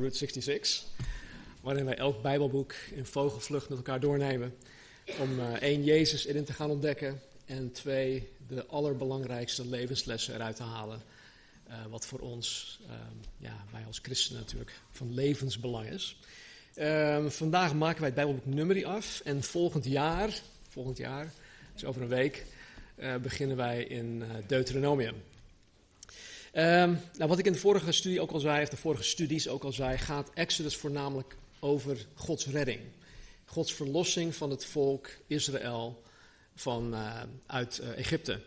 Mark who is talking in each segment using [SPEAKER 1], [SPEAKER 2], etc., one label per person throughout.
[SPEAKER 1] Route 66. Waarin wij elk Bijbelboek in vogelvlucht met elkaar doornemen. Om uh, één, Jezus erin te gaan ontdekken. En twee, de allerbelangrijkste levenslessen eruit te halen. Uh, wat voor ons, uh, ja, wij als christenen natuurlijk, van levensbelang is. Ehm, vandaag maken wij het Bijbelboek Nummerie af. En volgend jaar, volgend jaar, dus over een week, eh, beginnen wij in Deuteronomium. Um, nou, wat ik in de vorige studie ook al zei, of de vorige studies ook al zei, gaat Exodus voornamelijk over Gods redding. Gods verlossing van het volk Israël van, uh, uit uh, Egypte.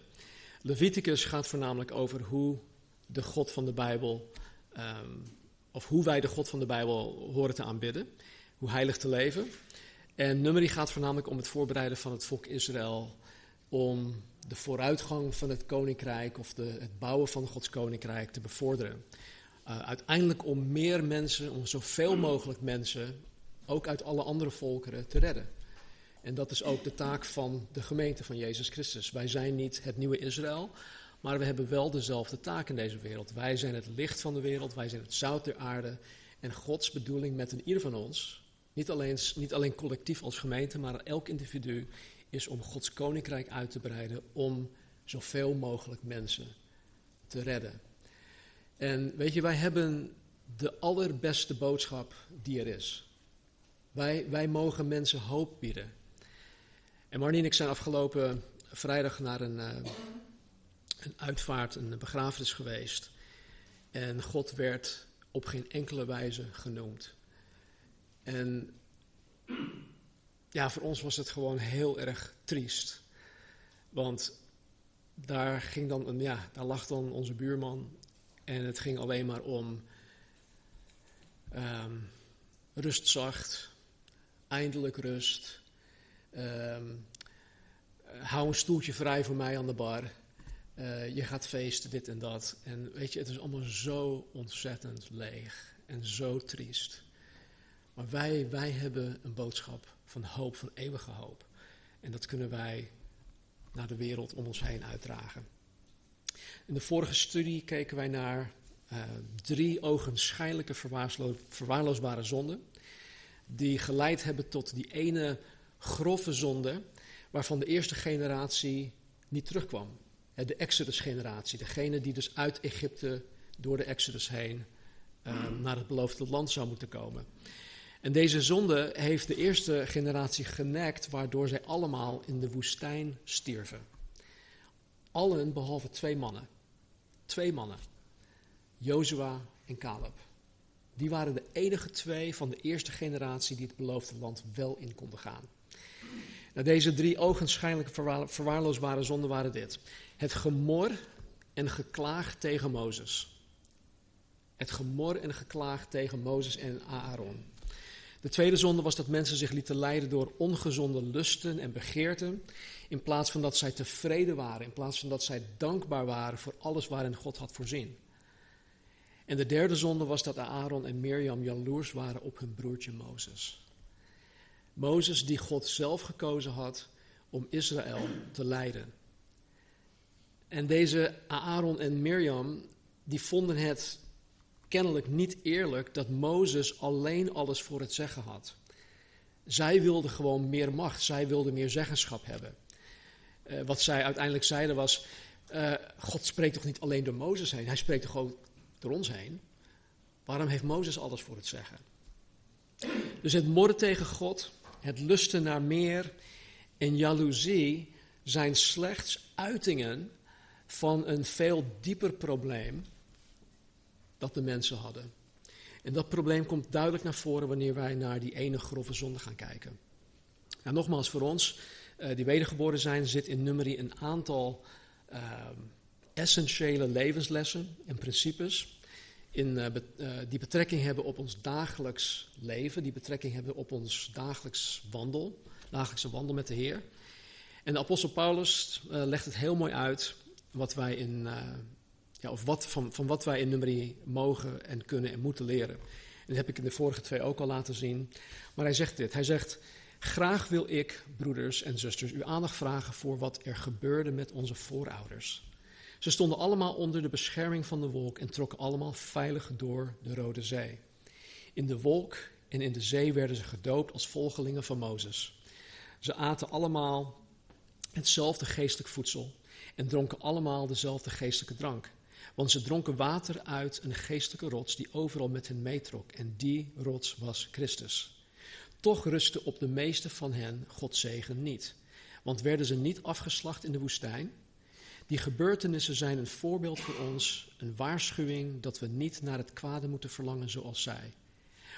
[SPEAKER 1] Leviticus gaat voornamelijk over hoe de God van de Bijbel, um, of hoe wij de God van de Bijbel horen te aanbidden, hoe heilig te leven. En Numeri gaat voornamelijk om het voorbereiden van het volk Israël om de vooruitgang van het koninkrijk of de, het bouwen van Gods koninkrijk te bevorderen. Uh, uiteindelijk om meer mensen, om zoveel mogelijk mensen, ook uit alle andere volkeren, te redden. En dat is ook de taak van de gemeente van Jezus Christus. Wij zijn niet het nieuwe Israël, maar we hebben wel dezelfde taak in deze wereld. Wij zijn het licht van de wereld, wij zijn het zout der aarde. En Gods bedoeling met een ieder van ons, niet alleen, niet alleen collectief als gemeente, maar elk individu, is om Gods koninkrijk uit te breiden om zoveel mogelijk mensen te redden. En weet je, wij hebben de allerbeste boodschap die er is. Wij, wij mogen mensen hoop bieden. En Marnie en ik zijn afgelopen vrijdag naar een, uh, een uitvaart, een begrafenis geweest. En God werd op geen enkele wijze genoemd. En ja, voor ons was het gewoon heel erg triest. Want daar, ging dan ja, daar lag dan onze buurman en het ging alleen maar om um, rust zacht, eindelijk rust. Um, hou een stoeltje vrij voor mij aan de bar. Uh, je gaat feesten, dit en dat. En weet je, het is allemaal zo ontzettend leeg en zo triest. Maar wij, wij hebben een boodschap van hoop, van eeuwige hoop. En dat kunnen wij naar de wereld om ons heen uitdragen. In de vorige studie keken wij naar uh, drie ogenschijnlijke verwaarlo verwaarloosbare zonden. Die geleid hebben tot die ene grove zonde waarvan de eerste generatie niet terugkwam. De Exodus-generatie, degene die dus uit Egypte door de Exodus heen uh, naar het beloofde land zou moeten komen. En deze zonde heeft de eerste generatie genekt, waardoor zij allemaal in de woestijn stierven. Allen behalve twee mannen. Twee mannen. Jozua en Caleb. Die waren de enige twee van de eerste generatie die het beloofde land wel in konden gaan. Nou, deze drie ogenschijnlijke verwaar, verwaarloosbare zonden waren dit. Het gemor en geklaag tegen Mozes. Het gemor en geklaag tegen Mozes en Aaron. De tweede zonde was dat mensen zich lieten leiden door ongezonde lusten en begeerten, in plaats van dat zij tevreden waren, in plaats van dat zij dankbaar waren voor alles waarin God had voorzien. En de derde zonde was dat Aaron en Mirjam jaloers waren op hun broertje Mozes. Mozes die God zelf gekozen had om Israël te leiden. En deze Aaron en Mirjam, die vonden het kennelijk niet eerlijk dat Mozes alleen alles voor het zeggen had. Zij wilden gewoon meer macht, zij wilden meer zeggenschap hebben. Uh, wat zij uiteindelijk zeiden was: uh, God spreekt toch niet alleen door Mozes heen, hij spreekt toch ook door ons heen? Waarom heeft Mozes alles voor het zeggen? Dus het morren tegen God, het lusten naar meer en jaloezie zijn slechts uitingen van een veel dieper probleem dat de mensen hadden. En dat probleem komt duidelijk naar voren wanneer wij naar die ene grove zonde gaan kijken. Nou, nogmaals, voor ons, uh, die wedergeboren zijn, zit in nummerie een aantal uh, essentiële levenslessen en principes. in, uh, die betrekking hebben op ons dagelijks leven, die betrekking hebben op ons dagelijks wandel, dagelijkse wandel met de Heer. En de apostel Paulus legt het heel mooi uit wat wij in, ja, of wat, van, van wat wij in nummerie mogen en kunnen en moeten leren. En dat heb ik in de vorige twee ook al laten zien. Maar hij zegt dit, hij zegt, graag wil ik, broeders en zusters, uw aandacht vragen voor wat er gebeurde met onze voorouders. Ze stonden allemaal onder de bescherming van de wolk en trokken allemaal veilig door de Rode Zee. In de wolk en in de zee werden ze gedoopt als volgelingen van Mozes. Ze aten allemaal hetzelfde geestelijk voedsel en dronken allemaal dezelfde geestelijke drank. Want ze dronken water uit een geestelijke rots die overal met hen meetrok. En die rots was Christus. Toch rustte op de meeste van hen Gods zegen niet. Want werden ze niet afgeslacht in de woestijn? Die gebeurtenissen zijn een voorbeeld voor ons, een waarschuwing dat we niet naar het kwade moeten verlangen zoals zij.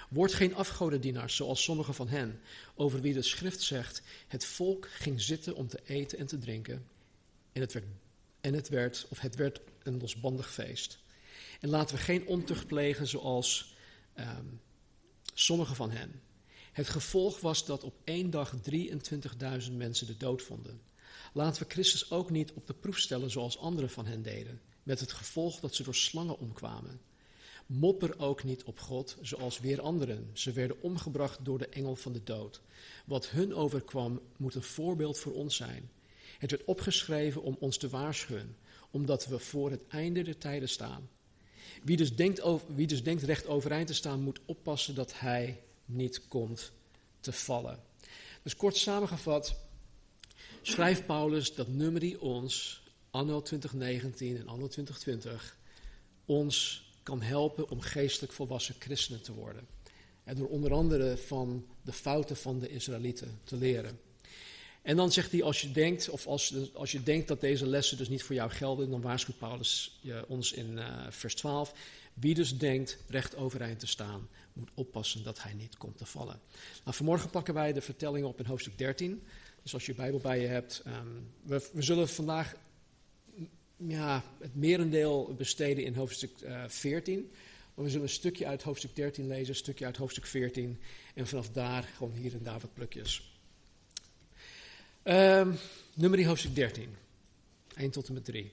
[SPEAKER 1] Word geen afgodendienaars zoals sommige van hen, over wie de schrift zegt: Het volk ging zitten om te eten en te drinken. En het werd, en het werd, of het werd een losbandig feest. En laten we geen ontucht plegen zoals um, sommige van hen. Het gevolg was dat op één dag 23.000 mensen de dood vonden. Laten we Christus ook niet op de proef stellen zoals anderen van hen deden, met het gevolg dat ze door slangen omkwamen. Mopper ook niet op God, zoals weer anderen. Ze werden omgebracht door de engel van de dood. Wat hun overkwam, moet een voorbeeld voor ons zijn. Het werd opgeschreven om ons te waarschuwen, omdat we voor het einde der tijden staan. Wie dus denkt, wie dus denkt recht overeind te staan, moet oppassen dat hij niet komt te vallen. Dus kort samengevat, schrijft Paulus dat nummerie ons, anno 2019 en anno 2020, ons kan helpen om geestelijk volwassen christenen te worden. En door onder andere van de fouten van de Israëlieten te leren. En dan zegt hij, als je denkt, of als, als je denkt dat deze lessen dus niet voor jou gelden, dan waarschuwt Paulus je, ons in uh, vers 12. Wie dus denkt recht overeind te staan, moet oppassen dat hij niet komt te vallen. Nou, vanmorgen pakken wij de vertelling op in hoofdstuk 13. Dus als je Bijbel bij je hebt, um, we, we, zullen vandaag ja, het merendeel besteden in hoofdstuk uh, 14. Maar we zullen een stukje uit hoofdstuk 13 lezen, een stukje uit hoofdstuk 14. En vanaf daar gewoon hier en daar wat plukjes. Um, nummer hoofdstuk 13, 1 tot en met 3.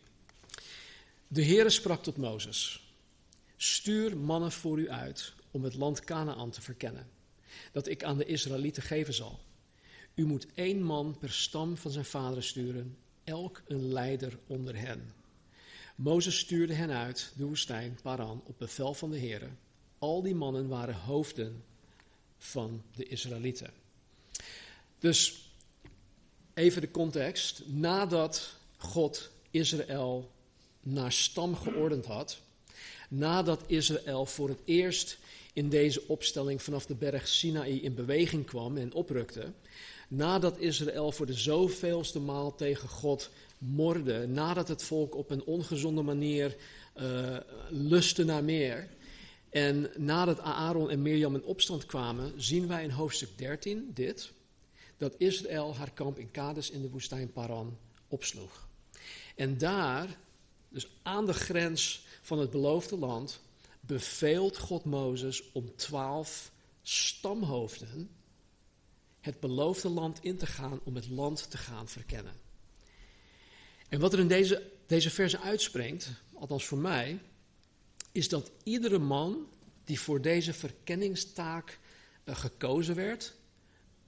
[SPEAKER 1] De Heere sprak tot Mozes: Stuur mannen voor u uit om het land Canaan te verkennen, dat ik aan de Israëlieten geven zal. U moet één man per stam van zijn vaderen sturen, elk een leider onder hen. Mozes stuurde hen uit de woestijn Paran op bevel van de Heere. Al die mannen waren hoofden van de Israëlieten. Dus even de context. Nadat God Israël naar stam geordend had, nadat Israël voor het eerst in deze opstelling vanaf de berg Sinaï in beweging kwam en oprukte, nadat Israël voor de zoveelste maal tegen God morde, nadat het volk op een ongezonde manier uh, lustte naar meer, en nadat Aaron en Mirjam in opstand kwamen, zien wij in hoofdstuk 13 dit dat Israël haar kamp in Kades in de woestijn Paran opsloeg. En daar, dus aan de grens van het beloofde land, beveelt God Mozes om twaalf stamhoofden het beloofde land in te gaan om het land te gaan verkennen. En wat er in deze, deze verse uitspringt, althans voor mij, is dat iedere man die voor deze verkenningstaak uh, gekozen werd,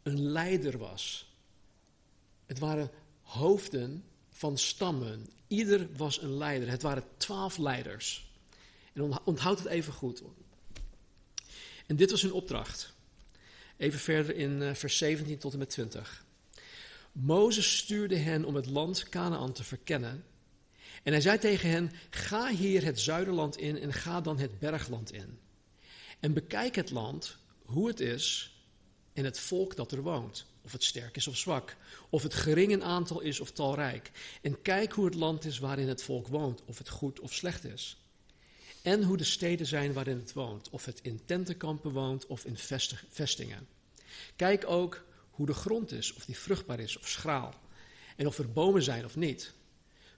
[SPEAKER 1] een leider was. Het waren hoofden van stammen. Ieder was een leider. Het waren twaalf leiders. En onthoud het even goed. En dit was hun opdracht. Even verder in uh, vers 17 tot en met 20. Mozes stuurde hen om het land Canaan te verkennen. En hij zei tegen hen: Ga hier het zuiderland in en ga dan het bergland in. En bekijk het land, hoe het is en het volk dat er woont. Of het sterk is of zwak. Of het gering in aantal is of talrijk. En kijk hoe het land is waarin het volk woont. Of het goed of slecht is. En hoe de steden zijn waarin het woont. Of het in tentenkampen woont of in vestingen. Kijk ook hoe de grond is. Of die vruchtbaar is of schraal. En of er bomen zijn of niet.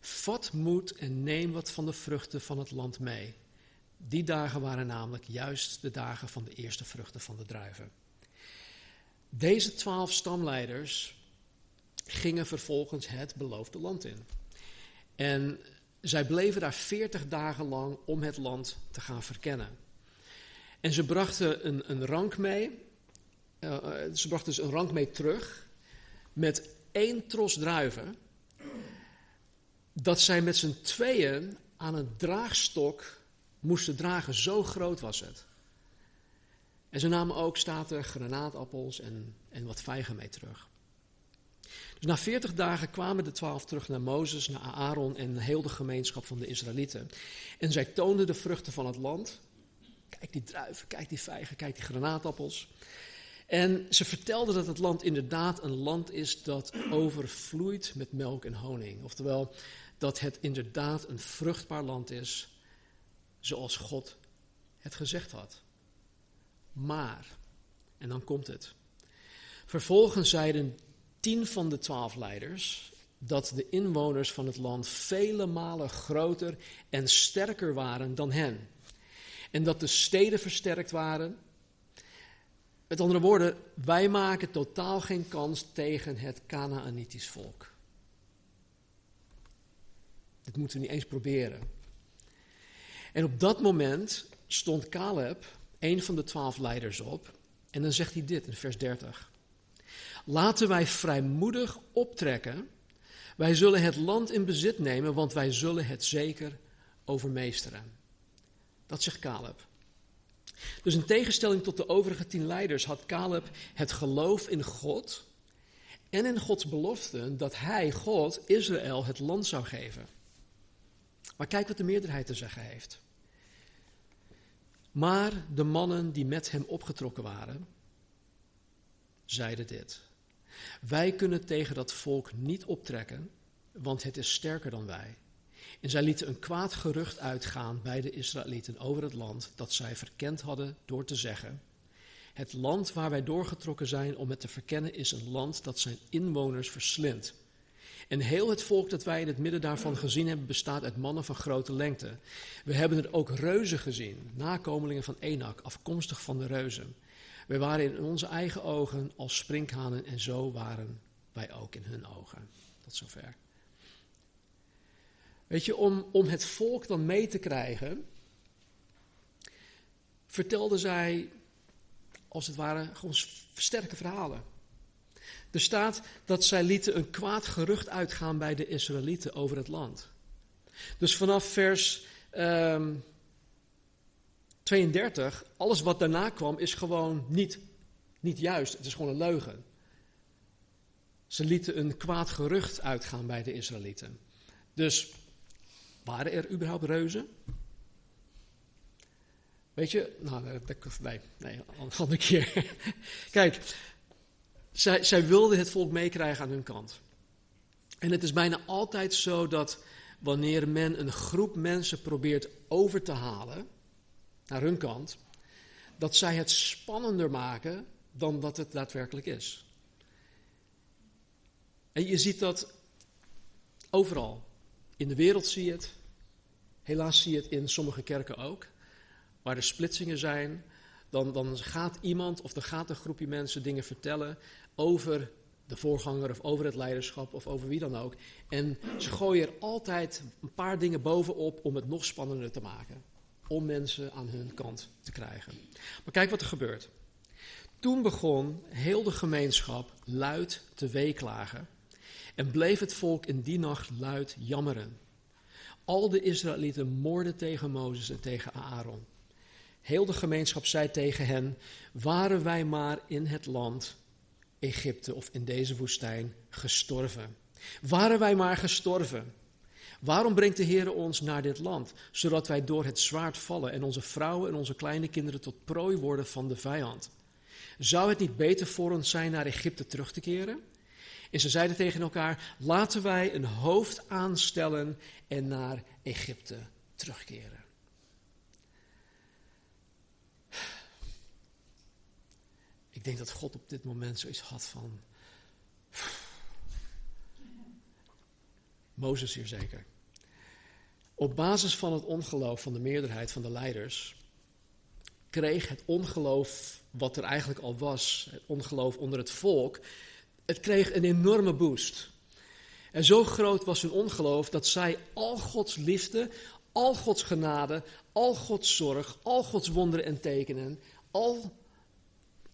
[SPEAKER 1] Vat moed en neem wat van de vruchten van het land mee. Die dagen waren namelijk juist de dagen van de eerste vruchten van de druiven. Deze twaalf stamleiders gingen vervolgens het beloofde land in. En zij bleven daar veertig dagen lang om het land te gaan verkennen. En ze brachten een, een rank mee. Uh, ze brachten dus een rank mee terug. Met één tros druiven. Dat zij met z'n tweeën aan een draagstok moesten dragen. Zo groot was het. En ze namen ook, staat er, granaatappels en, en wat vijgen mee terug. Dus na veertig dagen kwamen de twaalf terug naar Mozes, naar Aaron en heel de gemeenschap van de Israëlieten. En zij toonden de vruchten van het land. Kijk die druiven, kijk die vijgen, kijk die granaatappels. En ze vertelden dat het land inderdaad een land is dat overvloeit met melk en honing. Oftewel, dat het inderdaad een vruchtbaar land is, zoals God het gezegd had. Maar, en dan komt het. Vervolgens zeiden tien van de twaalf leiders dat de inwoners van het land vele malen groter en sterker waren dan hen. En dat de steden versterkt waren. Met andere woorden, wij maken totaal geen kans tegen het Canaanitisch volk. Dit moeten we niet eens proberen. En op dat moment stond Caleb, een van de twaalf leiders, op. En dan zegt hij dit in vers 30. Laten wij vrijmoedig optrekken. Wij zullen het land in bezit nemen, want wij zullen het zeker overmeesteren. Dat zegt Caleb. Dus in tegenstelling tot de overige tien leiders had Caleb het geloof in God en in Gods belofte dat hij, God, Israël het land zou geven. Maar kijk wat de meerderheid te zeggen heeft. Maar de mannen die met hem opgetrokken waren, zeiden dit. Wij kunnen tegen dat volk niet optrekken, want het is sterker dan wij. En zij lieten een kwaad gerucht uitgaan bij de Israëlieten over het land dat zij verkend hadden door te zeggen: Het land waar wij doorgetrokken zijn om het te verkennen is een land dat zijn inwoners verslindt. En heel het volk dat wij in het midden daarvan gezien hebben, bestaat uit mannen van grote lengte. We hebben er ook reuzen gezien, nakomelingen van Enak, afkomstig van de reuzen. We waren in onze eigen ogen als sprinkhanen en zo waren wij ook in hun ogen. Tot zover. Weet je, om, om het volk dan mee te krijgen, vertelden zij als het ware gewoon sterke verhalen. Er staat dat zij lieten een kwaad gerucht uitgaan bij de Israëlieten over het land. Dus vanaf vers um, 32, alles wat daarna kwam is gewoon niet, niet juist. Het is gewoon een leugen. Ze lieten een kwaad gerucht uitgaan bij de Israëlieten. Dus waren er überhaupt reuzen? Weet je, nou, nee, nee, een andere keer. Kijk, zij, zij wilden het volk meekrijgen aan hun kant. En het is bijna altijd zo dat wanneer men een groep mensen probeert over te halen naar hun kant, dat zij het spannender maken dan dat het daadwerkelijk is. En je ziet dat overal. In de wereld zie je het. Helaas zie je het in sommige kerken ook. Waar er splitsingen zijn, dan, dan gaat iemand of dan gaat een groepje mensen dingen vertellen over de voorganger of over het leiderschap of over wie dan ook. En ze gooien er altijd een paar dingen bovenop om het nog spannender te maken. Om mensen aan hun kant te krijgen. Maar kijk wat er gebeurt. Toen begon heel de gemeenschap luid te weeklagen en bleef het volk in die nacht luid jammeren. Al de Israëlieten moorden tegen Mozes en tegen Aaron. Heel de gemeenschap zei tegen hen: Waren wij maar in het land Egypte of in deze woestijn gestorven. Waren wij maar gestorven. Waarom brengt de Heer ons naar dit land? Zodat wij door het zwaard vallen en onze vrouwen en onze kleine kinderen tot prooi worden van de vijand. Zou het niet beter voor ons zijn naar Egypte terug te keren? En ze zeiden tegen elkaar: laten wij een hoofd aanstellen en naar Egypte terugkeren. Ik denk dat God op dit moment zoiets had van. Mozes hier zeker. Op basis van het ongeloof van de meerderheid van de leiders kreeg het ongeloof wat er eigenlijk al was, het ongeloof onder het volk, het kreeg een enorme boost. En zo groot was hun ongeloof dat zij al Gods liefde, al Gods genade, al Gods zorg, al Gods wonderen en tekenen, al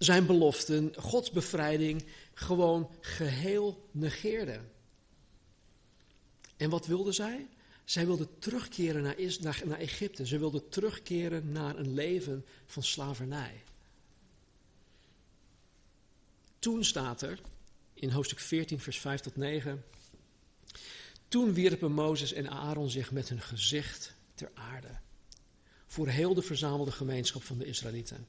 [SPEAKER 1] zijn beloften, Gods bevrijding, gewoon geheel negeerden. En wat wilden zij? Zij wilden terugkeren naar, naar, naar Egypte. Ze wilden terugkeren naar een leven van slavernij. Toen staat er in hoofdstuk 14, vers 5 tot 9. Toen wierpen Mozes en Aaron zich met hun gezicht ter aarde. Voor heel de verzamelde gemeenschap van de Israëlieten.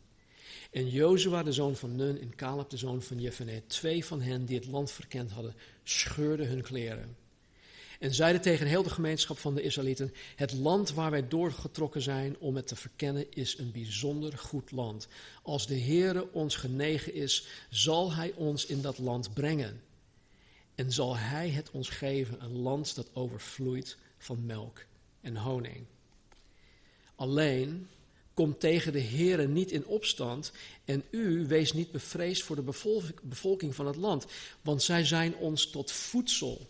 [SPEAKER 1] En Jozua, de zoon van Nun, en Caleb, de zoon van Jefene, twee van hen die het land verkend hadden, scheurden hun kleren. En zeiden tegen heel de gemeenschap van de Israëlieten: Het land waar wij doorgetrokken zijn om het te verkennen is een bijzonder goed land. Als de Heere ons genegen is, zal Hij ons in dat land brengen. En zal Hij het ons geven, een land dat overvloeit van melk en honing. Alleen kom tegen de Heere niet in opstand en u wees niet bevreesd voor de bevolking van het land, want zij zijn ons tot voedsel.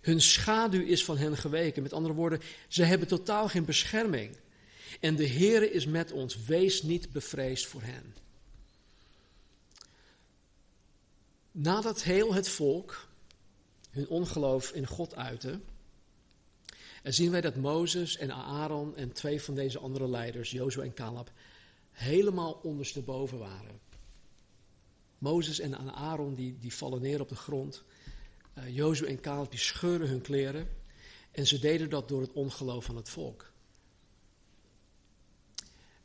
[SPEAKER 1] Hun schaduw is van hen geweken. Met andere woorden, ze hebben totaal geen bescherming. En de Heere is met ons. Wees niet bevreesd voor hen. Nadat heel het volk hun ongeloof in God uitte, en zien wij dat Mozes en Aaron en twee van deze andere leiders, Jozua en Caleb, helemaal ondersteboven waren. Mozes en Aaron die, die vallen neer op de grond. Uh, en Caleb die scheuren hun kleren. En ze deden dat door het ongeloof van het volk.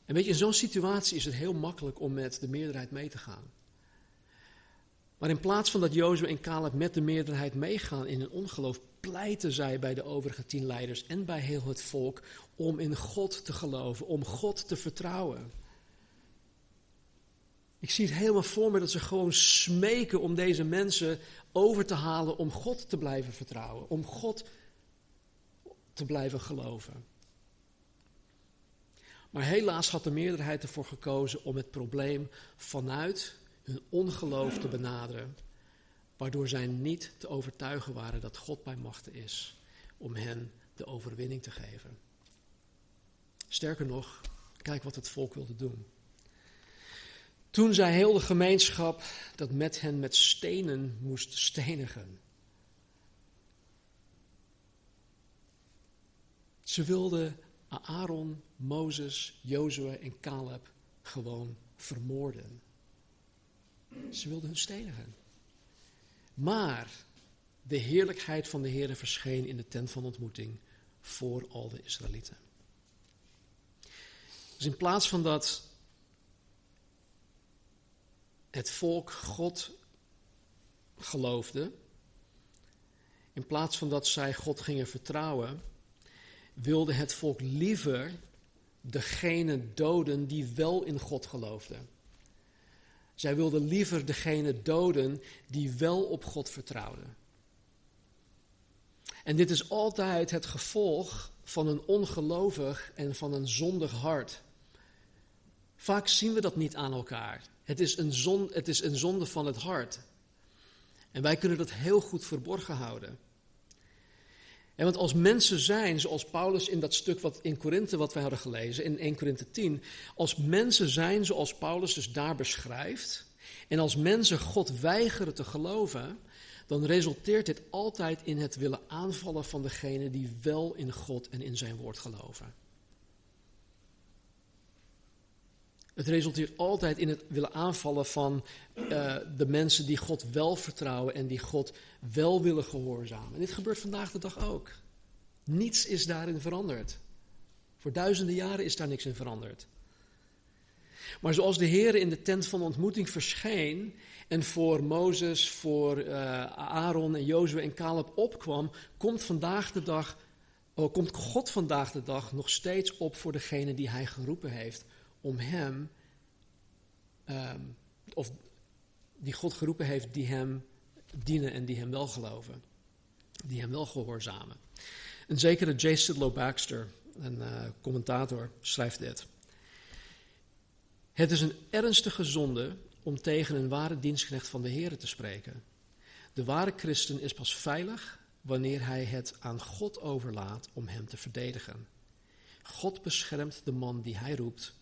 [SPEAKER 1] En weet je, in zo'n situatie is het heel makkelijk om met de meerderheid mee te gaan. Maar in plaats van dat Jozua en Caleb met de meerderheid meegaan in hun ongeloof, pleiten zij bij de overige tien leiders en bij heel het volk om in God te geloven, om God te vertrouwen. Ik zie het helemaal voor me dat ze gewoon smeken om deze mensen over te halen om God te blijven vertrouwen, om God te blijven geloven. Maar helaas had de meerderheid ervoor gekozen om het probleem vanuit hun ongeloof te benaderen, waardoor zij niet te overtuigen waren dat God bij machten is om hen de overwinning te geven. Sterker nog, kijk wat het volk wilde doen. Toen zei heel de gemeenschap dat met hen met stenen moest stenigen. Ze wilden Aaron, Mozes, Jozua en Caleb gewoon vermoorden. Ze wilden hun stenigen. Maar de heerlijkheid van de Heer verscheen in de tent van ontmoeting voor al de Israëlieten. Dus in plaats van dat het volk God geloofde, in plaats van dat zij God gingen vertrouwen, wilde het volk liever degene doden die wel in God geloofden. Zij wilden liever degene doden die wel op God vertrouwden. En dit is altijd het gevolg van een ongelovig en van een zondig hart. Vaak zien we dat niet aan elkaar. Het is een, zon, het is een zonde van het hart. En wij kunnen dat heel goed verborgen houden. En want als mensen zijn, zoals Paulus in dat stuk wat in Korinthe wat wij hadden gelezen, in 1 Korinthe 10, als mensen zijn zoals Paulus dus daar beschrijft, en als mensen God weigeren te geloven, dan resulteert dit altijd in het willen aanvallen van degene die wel in God en in zijn woord geloven. Het resulteert altijd in het willen aanvallen van uh, de mensen die God wel vertrouwen en die God wel willen gehoorzamen. En dit gebeurt vandaag de dag ook. Niets is daarin veranderd. Voor duizenden jaren is daar niks in veranderd. Maar zoals de Heer in de tent van ontmoeting verscheen en voor Mozes, voor uh, Aaron en Jozue en Caleb opkwam, komt vandaag de dag, oh, komt God vandaag de dag nog steeds op voor degene die hij geroepen heeft om hem, um, of die God geroepen heeft, die hem dienen en die hem wel geloven, die hem wel gehoorzamen. Een zekere J. Sidlow Baxter, een uh, commentator, schrijft dit. Het is een ernstige zonde om tegen een ware dienstknecht van de Heer te spreken. De ware christen is pas veilig wanneer hij het aan God overlaat om hem te verdedigen. God beschermt de man die hij roept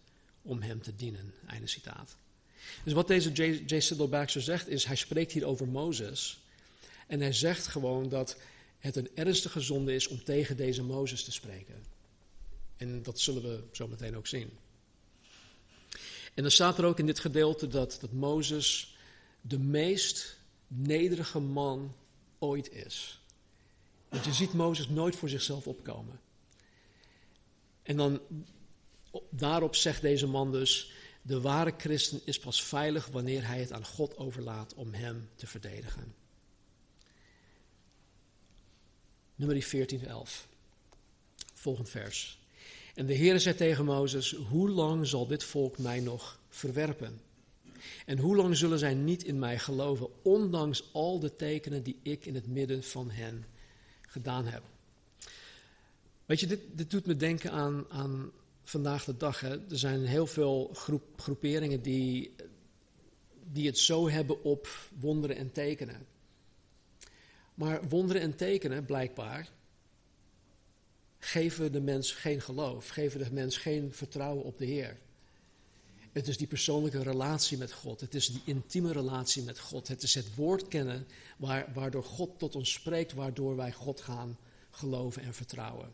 [SPEAKER 1] om hem te dienen. Einde citaat. Dus wat deze J. J. Zegt is, hij spreekt hier over Mozes. En hij zegt gewoon dat het een ernstige zonde is om tegen deze Mozes te spreken. En dat zullen we zo meteen ook zien. En dan staat er ook in dit gedeelte dat, dat Mozes de meest nederige man ooit is. Want je ziet Mozes nooit voor zichzelf opkomen. En dan daarop zegt deze man dus: de ware christen is pas veilig wanneer hij het aan God overlaat om hem te verdedigen. Nummer 14, 11. Volgend vers. En de Heer zei tegen Mozes: Hoe lang zal dit volk mij nog verwerpen? En hoe lang zullen zij niet in mij geloven, ondanks al de tekenen die ik in het midden van hen gedaan heb? Weet je, dit, dit doet me denken aan, aan vandaag de dag. Hè. Er zijn heel veel groep, groeperingen die, die het zo hebben op wonderen en tekenen. Maar wonderen en tekenen, blijkbaar, geven de mens geen geloof, geven de mens geen vertrouwen op de Heer. Het is die persoonlijke relatie met God. Het is die intieme relatie met God. Het is het woord kennen waar, waardoor God tot ons spreekt, waardoor wij God gaan geloven en vertrouwen.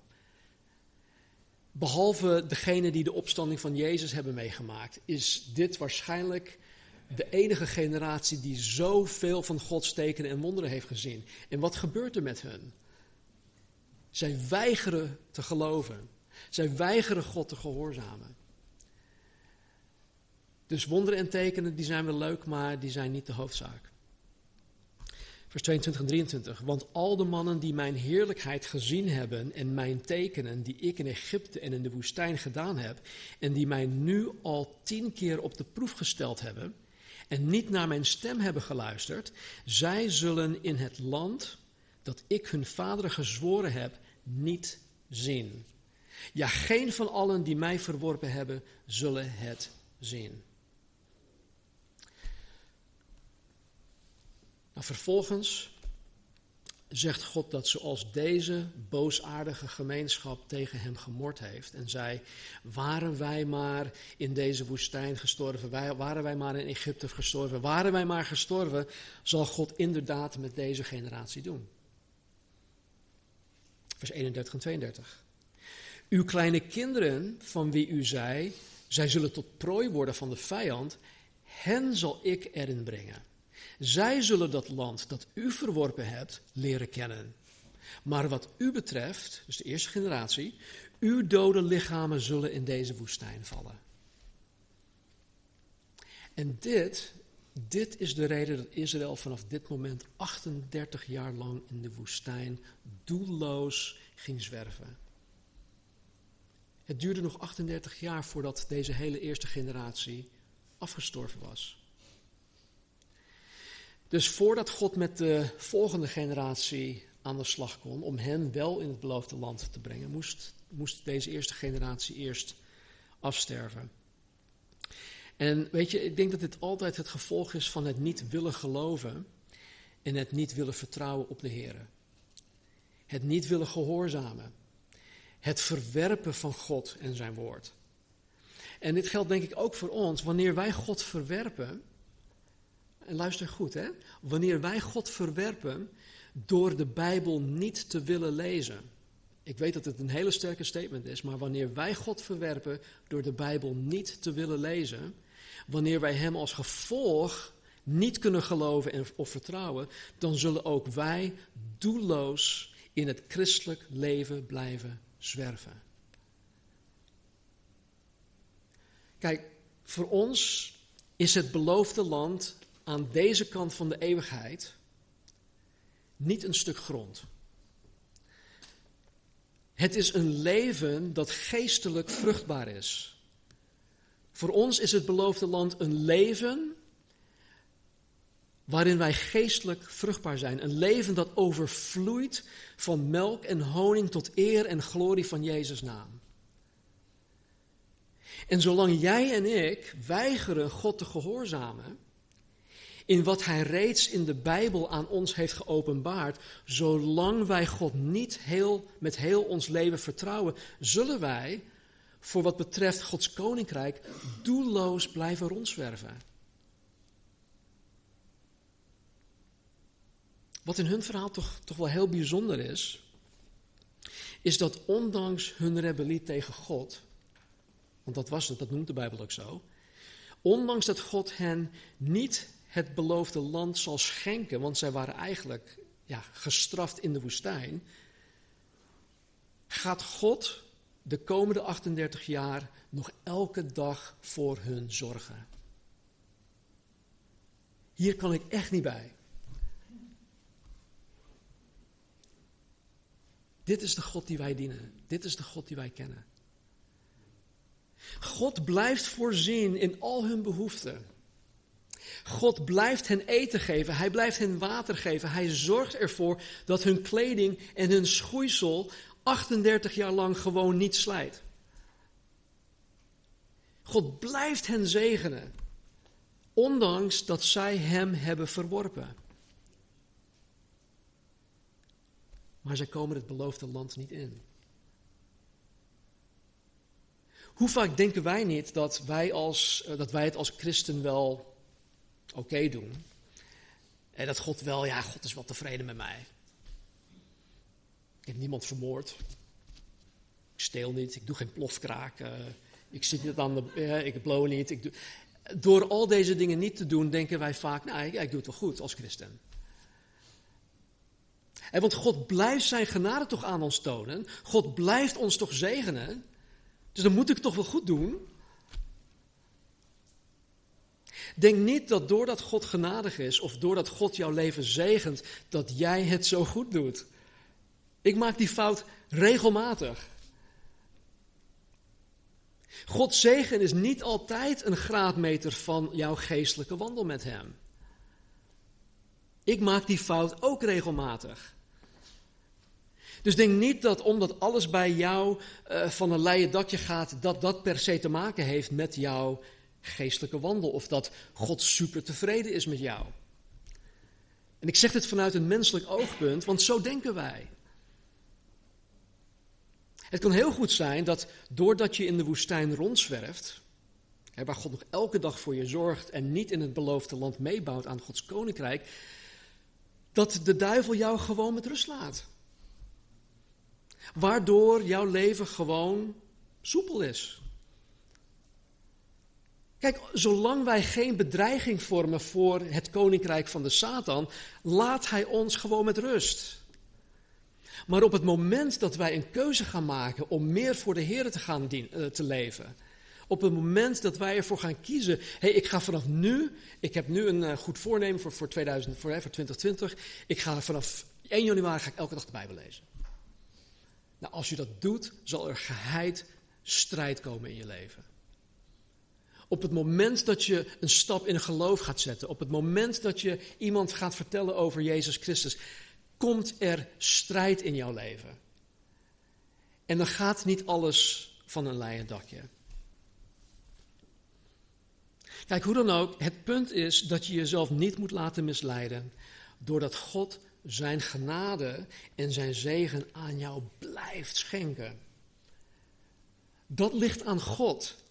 [SPEAKER 1] Behalve degene die de opstanding van Jezus hebben meegemaakt, is dit waarschijnlijk de enige generatie die zoveel van Gods tekenen en wonderen heeft gezien. En wat gebeurt er met hun? Zij weigeren te geloven. Zij weigeren God te gehoorzamen. Dus wonderen en tekenen die zijn wel leuk, maar die zijn niet de hoofdzaak. Vers 22 en 23. Want al de mannen die mijn heerlijkheid gezien hebben en mijn tekenen die ik in Egypte en in de woestijn gedaan heb, en die mij nu al tien keer op de proef gesteld hebben en niet naar mijn stem hebben geluisterd, zij zullen in het land dat ik hun vaderen gezworen heb, niet zien. Ja, geen van allen die mij verworpen hebben, zullen het zien. Vervolgens zegt God dat zoals deze boosaardige gemeenschap tegen hem gemord heeft en zei, waren wij maar in deze woestijn gestorven, waren wij maar in Egypte gestorven, waren wij maar gestorven, zal God inderdaad met deze generatie doen. Vers 31 en 32. Uw kleine kinderen, van wie u zei, zij zullen tot prooi worden van de vijand, hen zal ik erin brengen. Zij zullen dat land dat u verworpen hebt leren kennen. Maar wat u betreft, dus de eerste generatie, uw dode lichamen zullen in deze woestijn vallen. En dit, dit is de reden dat Israël vanaf dit moment 38 jaar lang in de woestijn doelloos ging zwerven. Het duurde nog 38 jaar voordat deze hele eerste generatie afgestorven was. Dus voordat God met de volgende generatie aan de slag kon, om hen wel in het beloofde land te brengen, moest, moest deze eerste generatie eerst afsterven. En weet je, ik denk dat dit altijd het gevolg is van het niet willen geloven en het niet willen vertrouwen op de Heer. Het niet willen gehoorzamen. Het verwerpen van God en zijn woord. En dit geldt denk ik ook voor ons. Wanneer wij God verwerpen, en luister goed, hè? Wanneer wij God verwerpen door de Bijbel niet te willen lezen. Ik weet dat het een hele sterke statement is, maar wanneer wij God verwerpen door de Bijbel niet te willen lezen, wanneer wij Hem als gevolg niet kunnen geloven en, of vertrouwen, dan zullen ook wij doelloos in het christelijk leven blijven zwerven. Kijk, voor ons is het beloofde land aan deze kant van de eeuwigheid niet een stuk grond. Het is een leven dat geestelijk vruchtbaar is. Voor ons is het beloofde land een leven waarin wij geestelijk vruchtbaar zijn. Een leven dat overvloeit van melk en honing tot eer en glorie van Jezus' naam. En zolang jij en ik weigeren God te gehoorzamen, in wat Hij reeds in de Bijbel aan ons heeft geopenbaard, zolang wij God niet heel, met heel ons leven vertrouwen, zullen wij, voor wat betreft Gods koninkrijk, doelloos blijven rondzwerven. Wat in hun verhaal toch, toch wel heel bijzonder is, is dat ondanks hun rebellie tegen God, want dat was het, dat noemt de Bijbel ook zo, ondanks dat God hen niet het beloofde land zal schenken, want zij waren eigenlijk ja, gestraft in de woestijn, gaat God de komende 38 jaar nog elke dag voor hun zorgen. Hier kan ik echt niet bij. Dit is de God die wij dienen. Dit is de God die wij kennen. God blijft voorzien in al hun behoeften. God blijft hen eten geven, hij blijft hen water geven, hij zorgt ervoor dat hun kleding en hun schoeisel 38 jaar lang gewoon niet slijt. God blijft hen zegenen, ondanks dat zij hem hebben verworpen. Maar zij komen het beloofde land niet in. Hoe vaak denken wij niet dat wij, als, eh, dat wij het als christen wel oké doen? En dat God wel, ja, God is wel tevreden met mij. Ik heb niemand vermoord. Ik steel niet, ik doe geen plofkraak. Uh, ik zit niet aan de, ik blow niet. Ik doe... Door al deze dingen niet te doen, denken wij vaak, nou, ik, ik doe het wel goed als christen. En want God blijft zijn genade toch aan ons tonen. God blijft ons toch zegenen. Dus dan moet ik toch wel goed doen. Denk niet dat doordat God genadig is of doordat God jouw leven zegent, dat jij het zo goed doet. Ik maak die fout regelmatig. Gods zegen is niet altijd een graadmeter van jouw geestelijke wandel met Hem. Ik maak die fout ook regelmatig. Dus denk niet dat omdat alles bij jou uh, van een leien dakje gaat, dat dat per se te maken heeft met jouw geestelijke wandel. Of dat God super tevreden is met jou. En ik zeg dit vanuit een menselijk oogpunt, want zo denken wij. Het kan heel goed zijn dat doordat je in de woestijn rondzwerft, waar God nog elke dag voor je zorgt en niet in het beloofde land meebouwt aan Gods koninkrijk, dat de duivel jou gewoon met rust laat. Waardoor jouw leven gewoon soepel is. Kijk, zolang wij geen bedreiging vormen voor het koninkrijk van de Satan, laat hij ons gewoon met rust. Maar op het moment dat wij een keuze gaan maken om meer voor de Heer te gaan uh, te leven, op het moment dat wij ervoor gaan kiezen, hey, ik ga vanaf nu, ik heb nu een uh, goed voornemen voor, voor, 2000, voor, voor 2020, ik ga vanaf 1 januari ga ik elke dag de Bijbel lezen. Nou, als je dat doet, zal er geheid strijd komen in je leven. Op het moment dat je een stap in geloof gaat zetten, op het moment dat je iemand gaat vertellen over Jezus Christus, komt er strijd in jouw leven. En dan gaat niet alles van een leien dakje. Kijk, hoe dan ook, het punt is dat je jezelf niet moet laten misleiden doordat God zijn genade en zijn zegen aan jou blijft schenken. Dat ligt aan God.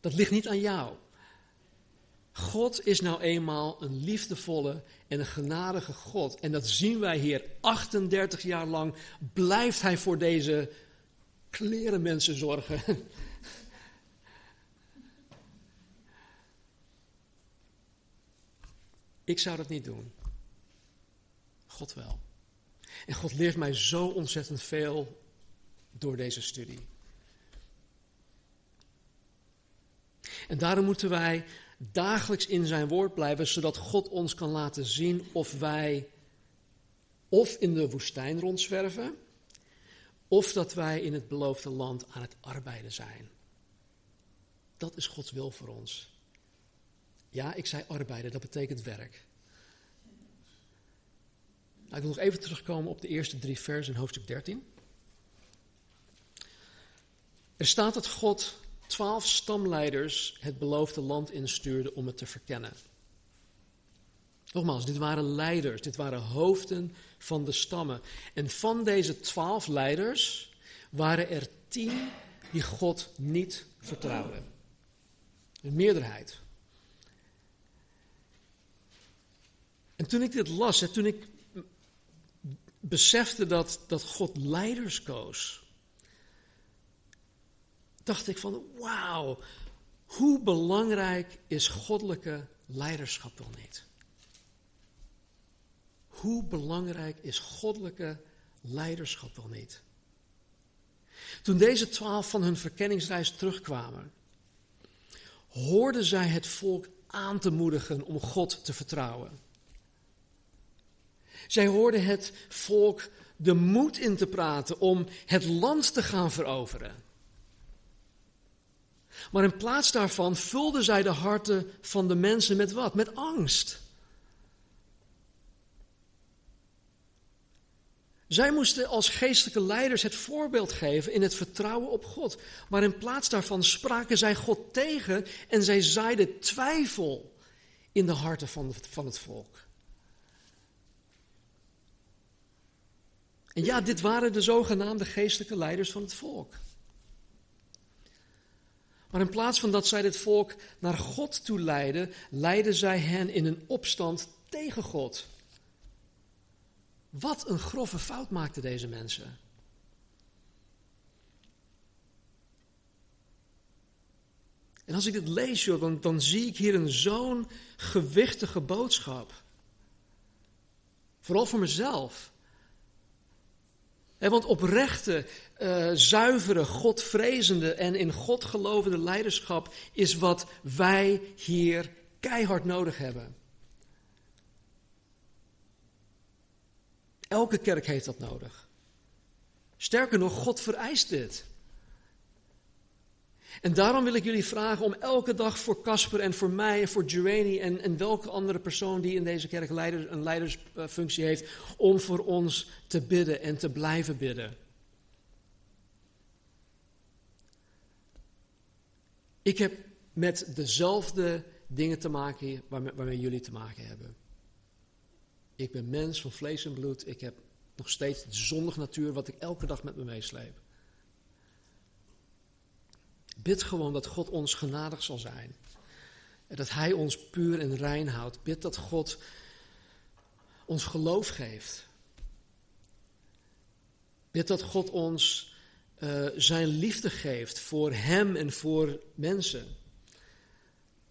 [SPEAKER 1] Dat ligt niet aan jou. God is nou eenmaal een liefdevolle en een genadige God. En dat zien wij hier 38 jaar lang. Blijft hij voor deze kleren mensen zorgen. Ik zou dat niet doen. God wel. En God leert mij zo ontzettend veel door deze studie. En daarom moeten wij dagelijks in zijn woord blijven, zodat God ons kan laten zien of wij of in de woestijn rondzwerven, of dat wij in het beloofde land aan het arbeiden zijn. Dat is Gods wil voor ons. Ja, ik zei arbeiden, dat betekent werk. Nou, ik wil nog even terugkomen op de eerste drie versen in hoofdstuk 13. Er staat dat God twaalf stamleiders het beloofde land instuurde om het te verkennen. Nogmaals, dit waren leiders, dit waren hoofden van de stammen. En van deze twaalf leiders waren er tien die God niet vertrouwden. Een meerderheid. En toen ik dit las, en toen ik besefte dat, dat God leiders koos, dacht ik van wauw, hoe belangrijk is goddelijke leiderschap wel niet? Hoe belangrijk is goddelijke leiderschap wel niet? Toen deze twaalf van hun verkenningsreis terugkwamen, hoorden zij het volk aan te moedigen om God te vertrouwen. Zij hoorden het volk de moed in te praten om het land te gaan veroveren. Maar in plaats daarvan vulden zij de harten van de mensen met wat? Met angst. Zij moesten als geestelijke leiders het voorbeeld geven in het vertrouwen op God. Maar in plaats daarvan spraken zij God tegen en zij zaaiden twijfel in de harten van, van het volk. En ja, dit waren de zogenaamde geestelijke leiders van het volk. Maar in plaats van dat zij dit volk naar God toe leidden, leidden zij hen in een opstand tegen God. Wat een grove fout maakten deze mensen. En als ik dit lees, joh, dan, dan zie ik hier een zo'n gewichtige boodschap. Vooral voor mezelf. want oprechte, uh, zuivere, Godvrezende en in God gelovende leiderschap is wat wij hier keihard nodig hebben. Elke kerk heeft dat nodig. Sterker nog, God vereist dit. En daarom wil ik jullie vragen om elke dag voor Casper en voor mij en voor Joanie en, en welke andere persoon die in deze kerk leider, een leidersfunctie heeft, om voor ons te bidden en te blijven bidden. Ik heb met dezelfde dingen te maken waarmee, waarmee jullie te maken hebben. Ik ben mens van vlees en bloed. Ik heb nog steeds de zondige natuur wat ik elke dag met me meesleep. Bid gewoon dat God ons genadig zal zijn. En dat Hij ons puur en rein houdt. Bid dat God ons geloof geeft. Bid dat God ons uh, zijn liefde geeft voor Hem en voor mensen.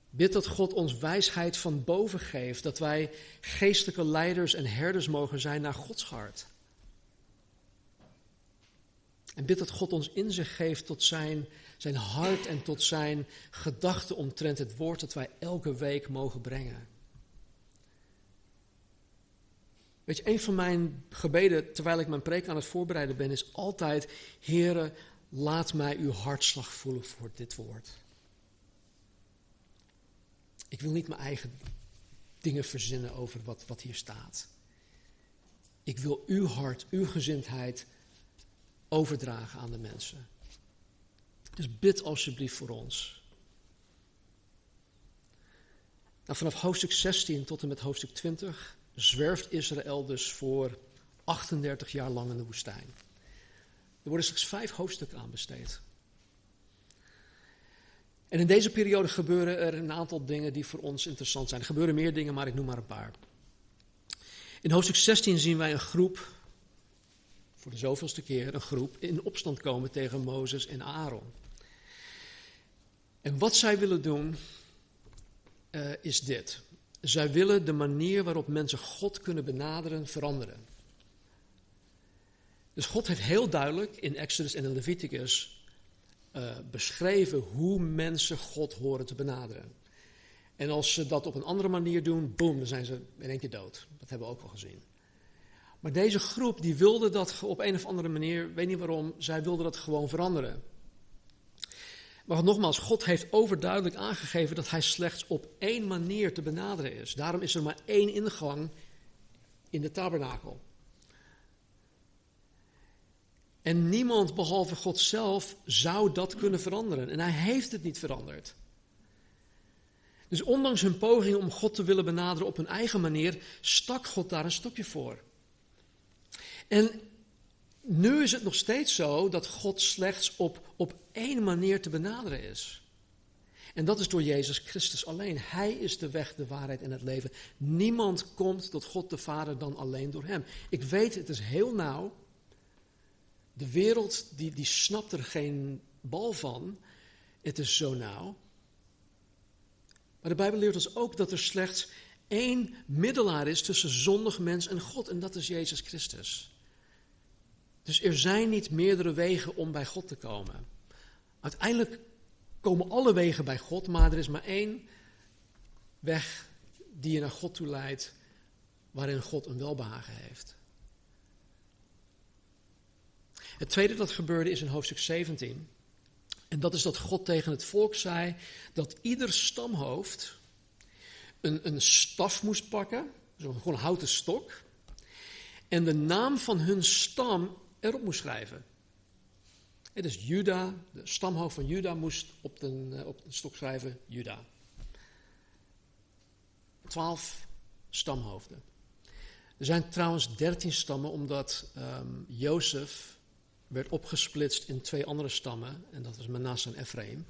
[SPEAKER 1] Bid dat God ons wijsheid van boven geeft, dat wij geestelijke leiders en herders mogen zijn naar Gods hart. En bid dat God ons inzicht geeft tot zijn, zijn hart en tot zijn gedachten omtrent het woord dat wij elke week mogen brengen. Weet je, een van mijn gebeden terwijl ik mijn preek aan het voorbereiden ben, is altijd: Heere, laat mij uw hartslag voelen voor dit woord. Ik wil niet mijn eigen dingen verzinnen over wat, wat hier staat. Ik wil uw hart, uw gezindheid overdragen aan de mensen. Dus bid alsjeblieft voor ons. Nou, vanaf hoofdstuk 16 tot en met hoofdstuk 20 zwerft Israël dus voor 38 jaar lang in de woestijn. Er worden slechts vijf hoofdstukken aan besteed. En in deze periode gebeuren er een aantal dingen die voor ons interessant zijn. Er gebeuren meer dingen, maar ik noem maar een paar. In hoofdstuk 16 zien wij een groep, voor de zoveelste keer een groep, in opstand komen tegen Mozes en Aaron. En wat zij willen doen, uh, is dit. Zij willen de manier waarop mensen God kunnen benaderen veranderen. Dus God heeft heel duidelijk in Exodus en in Leviticus uh, beschreven hoe mensen God horen te benaderen. En als ze dat op een andere manier doen, boem, dan zijn ze in één keer dood. Dat hebben we ook al gezien. Maar deze groep die wilde dat op een of andere manier, weet niet waarom, zij wilde dat gewoon veranderen. Maar nogmaals, God heeft overduidelijk aangegeven dat hij slechts op één manier te benaderen is. Daarom is er maar één ingang in de tabernakel. En niemand behalve God zelf zou dat kunnen veranderen. En hij heeft het niet veranderd. Dus ondanks hun poging om God te willen benaderen op hun eigen manier, stak God daar een stokje voor. En nu is het nog steeds zo dat God slechts op, op één manier te benaderen is. En dat is door Jezus Christus alleen. Hij is de weg, de waarheid en het leven. Niemand komt tot God de Vader dan alleen door Hem. Ik weet, het is heel nauw. De wereld die, die snapt er geen bal van. Het is zo nauw. Maar de Bijbel leert ons ook dat er slechts één middelaar is tussen zondig mens en God. En dat is Jezus Christus. Dus er zijn niet meerdere wegen om bij God te komen. Uiteindelijk komen alle wegen bij God, maar er is maar één weg die je naar God toe leidt, waarin God een welbehagen heeft. Het tweede dat gebeurde is in hoofdstuk 17. En dat is dat God tegen het volk zei dat ieder stamhoofd een, een staf moest pakken, gewoon een houten stok, en de naam van hun stam erop moest schrijven. Het is Juda, de stamhoofd van Juda moest op de, eh, op de stok schrijven Juda. Twaalf stamhoofden. Er zijn trouwens dertien stammen, omdat um, Jozef werd opgesplitst in twee andere stammen, en dat was Manasseh en Ephraim.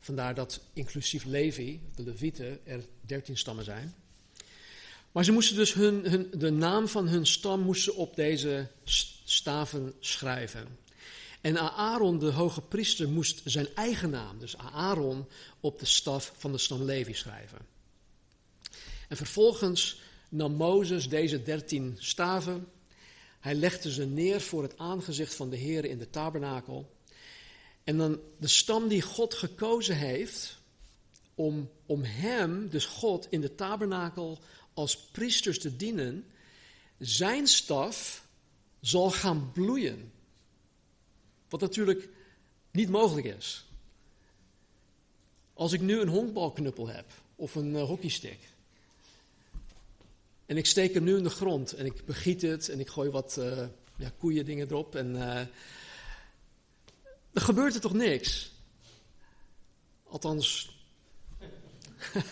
[SPEAKER 1] Vandaar dat inclusief Levi, de Levieten, er dertien stammen zijn. Maar ze moesten dus hun, hun, de naam van hun stam moesten op deze staven schrijven. En Aaron, de hoge priester, moest zijn eigen naam, dus Aaron, op de staf van de stam Levi schrijven. En vervolgens nam Mozes deze dertien staven. Hij legde ze neer voor het aangezicht van de Heer in de tabernakel. En dan de stam die God gekozen heeft om, om hem, dus God, in de tabernakel als priesters te dienen, zijn staf zal gaan bloeien. Wat natuurlijk niet mogelijk is. Als ik nu een honkbalknuppel heb of een uh, hockeystick. En ik steek hem nu in de grond en ik begiet het en ik gooi wat uh, ja, koeien dingen erop. En uh, dan gebeurt er toch niks. Althans.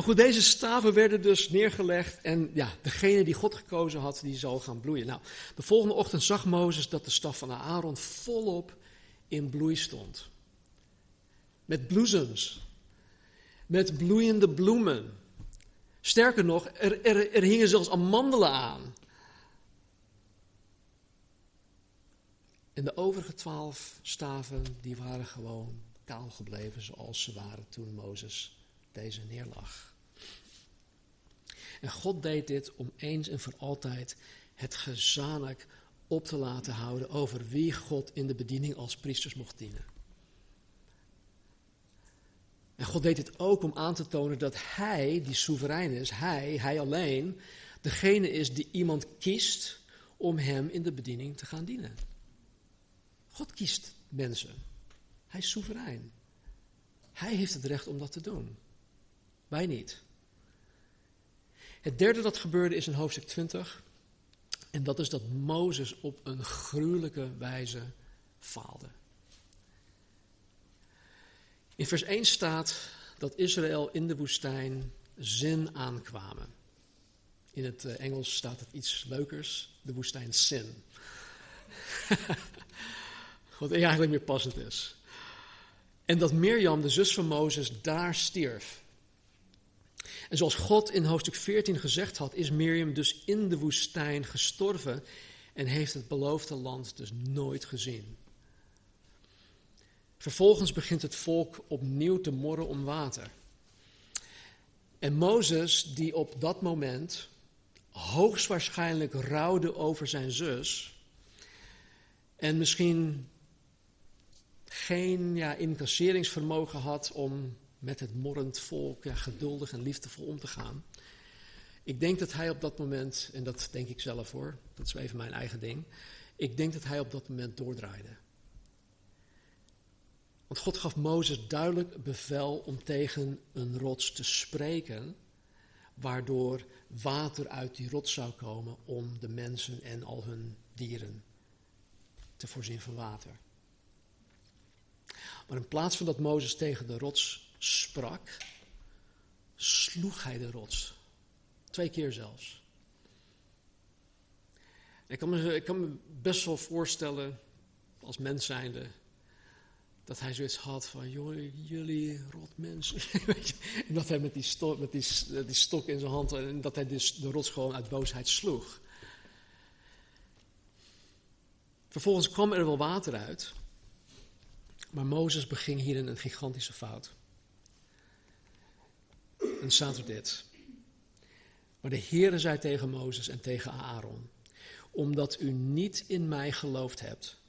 [SPEAKER 1] Maar goed, deze staven werden dus neergelegd en ja, degene die God gekozen had, die zal gaan bloeien. Nou, de volgende ochtend zag Mozes dat de staf van Aaron volop in bloei stond. Met bloesems, met bloeiende bloemen. Sterker nog, er, er, er hingen zelfs amandelen aan. En de overige twaalf staven, die waren gewoon kaal gebleven zoals ze waren toen Mozes deze neerlag. En God deed dit om eens en voor altijd het gezamenlijk op te laten houden over wie God in de bediening als priesters mocht dienen. En God deed dit ook om aan te tonen dat Hij, die soeverein is, Hij, Hij alleen, degene is die iemand kiest om Hem in de bediening te gaan dienen. God kiest mensen. Hij is soeverein. Hij heeft het recht om dat te doen. Wij niet. Het derde dat gebeurde is in hoofdstuk 20. En dat is dat Mozes op een gruwelijke wijze faalde. In vers 1 staat dat Israël in de woestijn zin aankwamen. In het eh, Engels staat het iets leukers, de woestijn sin. Wat eigenlijk meer passend is. En dat Mirjam, de zus van Mozes, daar stierf. En zoals God in hoofdstuk 14 gezegd had, is Miriam dus in de woestijn gestorven en heeft het beloofde land dus nooit gezien. Vervolgens begint het volk opnieuw te morren om water. En Mozes, die op dat moment hoogstwaarschijnlijk rouwde over zijn zus, en misschien geen ja, incasseringsvermogen had om met het morrend volk geduldig en liefdevol om te gaan. Ik denk dat hij op dat moment, en dat denk ik zelf hoor, dat is even mijn eigen ding. Ik denk dat hij op dat moment doordraaide. Want God gaf Mozes duidelijk bevel om tegen een rots te spreken, waardoor water uit die rots zou komen om de mensen en al hun dieren te voorzien van water. Maar in plaats van dat Mozes tegen de rots sprak, sloeg hij de rots. Twee keer zelfs. Ik kan me, ik best wel voorstellen, als mens zijnde, dat hij zoiets had van, jullie, jullie rot mensen. en dat hij met die, stok, met die, die stok in zijn hand, en dat hij dus de rots gewoon uit boosheid sloeg. Vervolgens kwam er wel water uit, maar Mozes beging hierin een gigantische fout. En staat er dit. Maar de Heere zei tegen Mozes en tegen Aaron, omdat u niet in mij geloofd hebt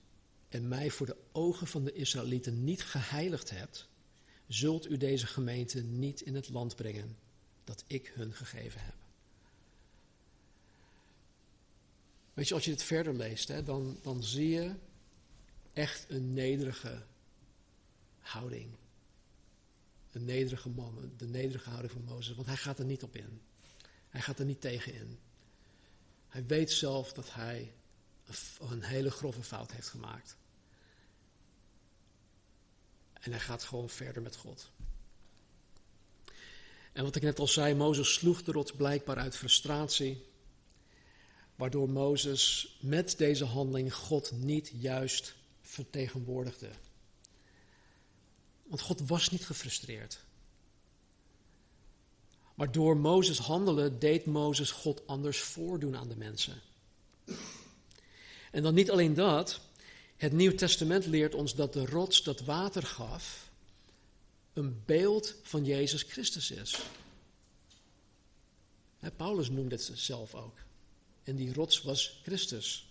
[SPEAKER 1] en mij voor de ogen van de Israëlieten niet geheiligd hebt, zult u deze gemeente niet in het land brengen dat ik hun gegeven heb. Weet je, als je dit verder leest, hè, dan, dan zie je echt een nederige houding. Een nederige man, de nederige houding van Mozes, want hij gaat er niet op in. Hij gaat er niet tegen in. Hij weet zelf dat hij een hele grove fout heeft gemaakt. En hij gaat gewoon verder met God. En wat ik net al zei, Mozes sloeg de rots blijkbaar uit frustratie. Waardoor Mozes met deze handeling God niet juist vertegenwoordigde. Want God was niet gefrustreerd. Maar door Mozes handelen deed Mozes God anders voordoen aan de mensen. En dan niet alleen dat, het Nieuw Testament leert ons dat de rots dat water gaf een beeld van Jezus Christus is. Paulus noemde het zelf ook. En die rots was Christus.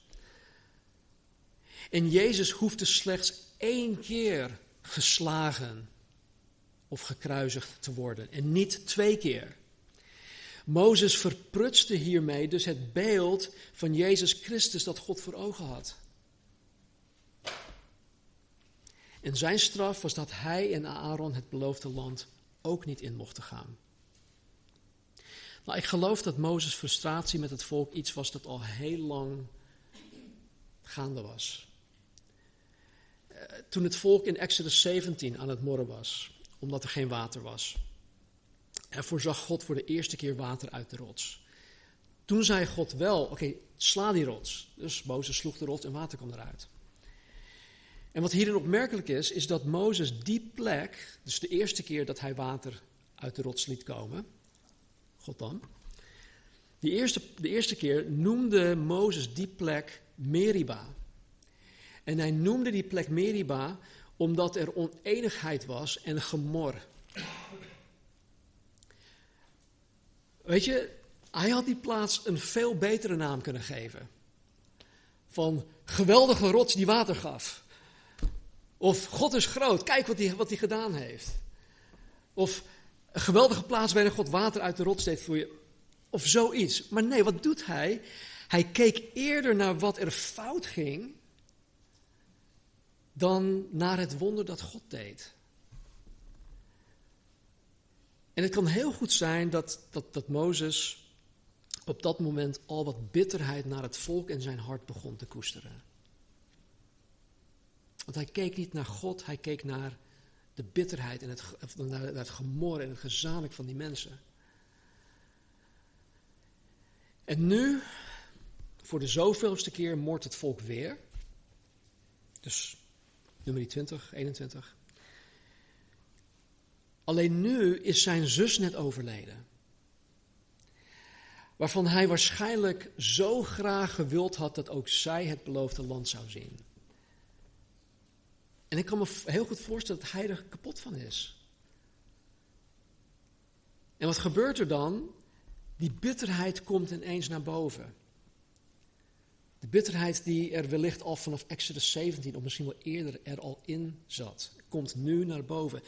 [SPEAKER 1] En Jezus hoefde slechts één keer geslagen of gekruisigd te worden en niet twee keer. Mozes verprutste hiermee dus het beeld van Jezus Christus dat God voor ogen had. En zijn straf was dat hij en Aaron het beloofde land ook niet in mochten gaan. Nou, ik geloof dat Mozes' frustratie met het volk iets was dat al heel lang gaande was. Toen het volk in Exodus 17 aan het morren was, omdat er geen water was. En voorzag God voor de eerste keer water uit de rots. Toen zei God wel, oké, sla die rots. Dus Mozes sloeg de rots en water kwam eruit. En wat hierin opmerkelijk is, is dat Mozes die plek, dus de eerste keer dat hij water uit de rots liet komen, God dan, die eerste, de eerste keer noemde Mozes die plek Meriba. En hij noemde die plek Meriba omdat er oneenigheid was en gemor. Weet je, hij had die plaats een veel betere naam kunnen geven. Van geweldige rots die water gaf. Of God is groot, kijk wat hij, wat gedaan heeft. Of een geweldige plaats waarin God water uit de rots deed voor je. Of zoiets. Maar nee, wat doet hij? Hij keek eerder naar wat er fout ging. Dan naar het wonder dat God deed. En het kan heel goed zijn dat, dat, dat Mozes op dat moment al wat bitterheid naar het volk en zijn hart begon te koesteren. Want hij keek niet naar God, hij keek naar de bitterheid en het, naar het gemor en het gezamenlijk van die mensen. En nu, voor de zoveelste keer, moordt het volk weer. Dus nummer 20, 21. Alleen nu is zijn zus net overleden. Waarvan hij waarschijnlijk zo graag gewild had dat ook zij het beloofde land zou zien. En ik kan me heel goed voorstellen dat hij er kapot van is. En wat gebeurt er dan? Die bitterheid komt ineens naar boven. De bitterheid die er wellicht al vanaf Exodus 17 of misschien wel eerder er al in zat, komt nu naar boven.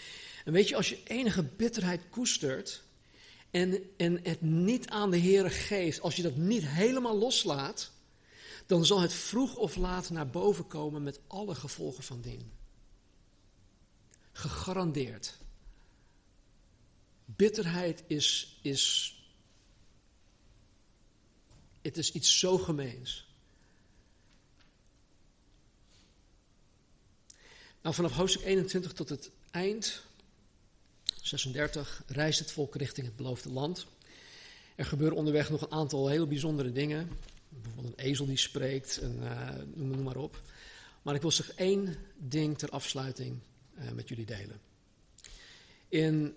[SPEAKER 1] En weet je, als je enige bitterheid koestert en, en het niet aan de Heer geeft, als je dat niet helemaal loslaat, dan zal het vroeg of laat naar boven komen met alle gevolgen van dien. Gegarandeerd. Bitterheid is, is Het is iets zo gemeens. Nou, vanaf hoofdstuk 21 tot het eind, 36, reist het volk richting het beloofde land. Er gebeuren onderweg nog een aantal hele bijzondere dingen. Bijvoorbeeld een ezel die spreekt, en, uh, noem, maar op. Maar ik wil zich één ding ter afsluiting uh, met jullie delen. In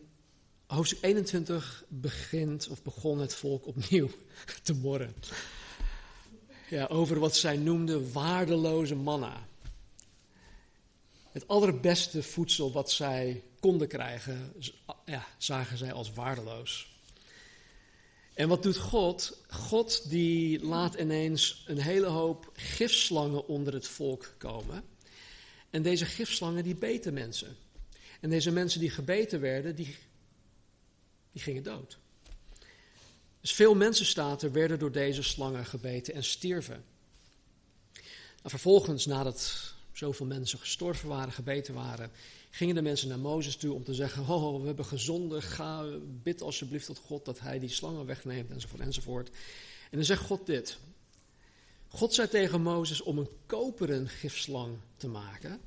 [SPEAKER 1] hoofdstuk 21 begint of begon het volk opnieuw te morren. Ja, over wat zij noemden waardeloze manna. Het allerbeste voedsel wat zij konden krijgen, ja, zagen zij als waardeloos. En wat doet God? God die laat ineens een hele hoop gifslangen onder het volk komen. En deze gifslangen die beten mensen. En deze mensen die gebeten werden, die, die gingen dood. Dus veel mensen, er, werden door deze slangen gebeten en stierven. Nou, vervolgens, nadat zoveel mensen gestorven waren, gebeten waren, gingen de mensen naar Mozes toe om te zeggen: Oh, we hebben gezondigd, ga, bid alsjeblieft tot God dat hij die slangen wegneemt, enzovoort, enzovoort. En dan zegt God dit. God zei tegen Mozes om een koperen gifslang te maken.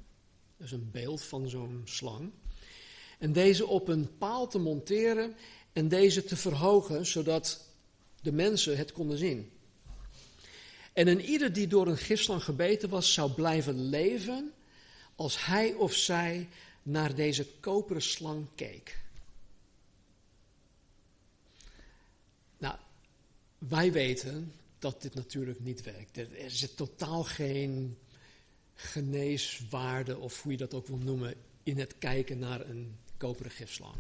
[SPEAKER 1] Dus een beeld van zo'n slang. En deze op een paal te monteren en deze te verhogen, zodat de mensen het konden zien. En een ieder die door een gifslang gebeten was, zou blijven leven als hij of zij naar deze koperen slang keek. Nou, wij weten dat dit natuurlijk niet werkt. Er zit totaal geen geneeswaarde, of hoe je dat ook wil noemen, in het kijken naar een koperen gifslang.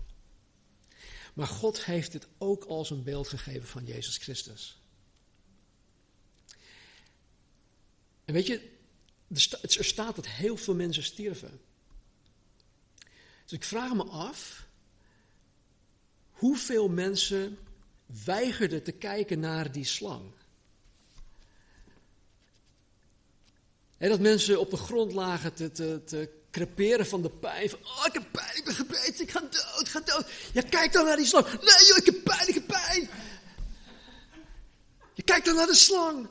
[SPEAKER 1] Maar God heeft dit ook als een beeld gegeven van Jezus Christus. En weet je, er staat dat heel veel mensen stierven. Dus ik vraag me af, hoeveel mensen weigerden te kijken naar die slang? Dat mensen op de grond lagen te, te, te creperen van de pijn. Van, oh, ik heb pijn, ik ben gebeten, ik ga dood, ik ga dood. Ja, kijk dan naar die slang. Nee joh, ik heb pijn, ik heb pijn. Je kijkt dan naar de slang.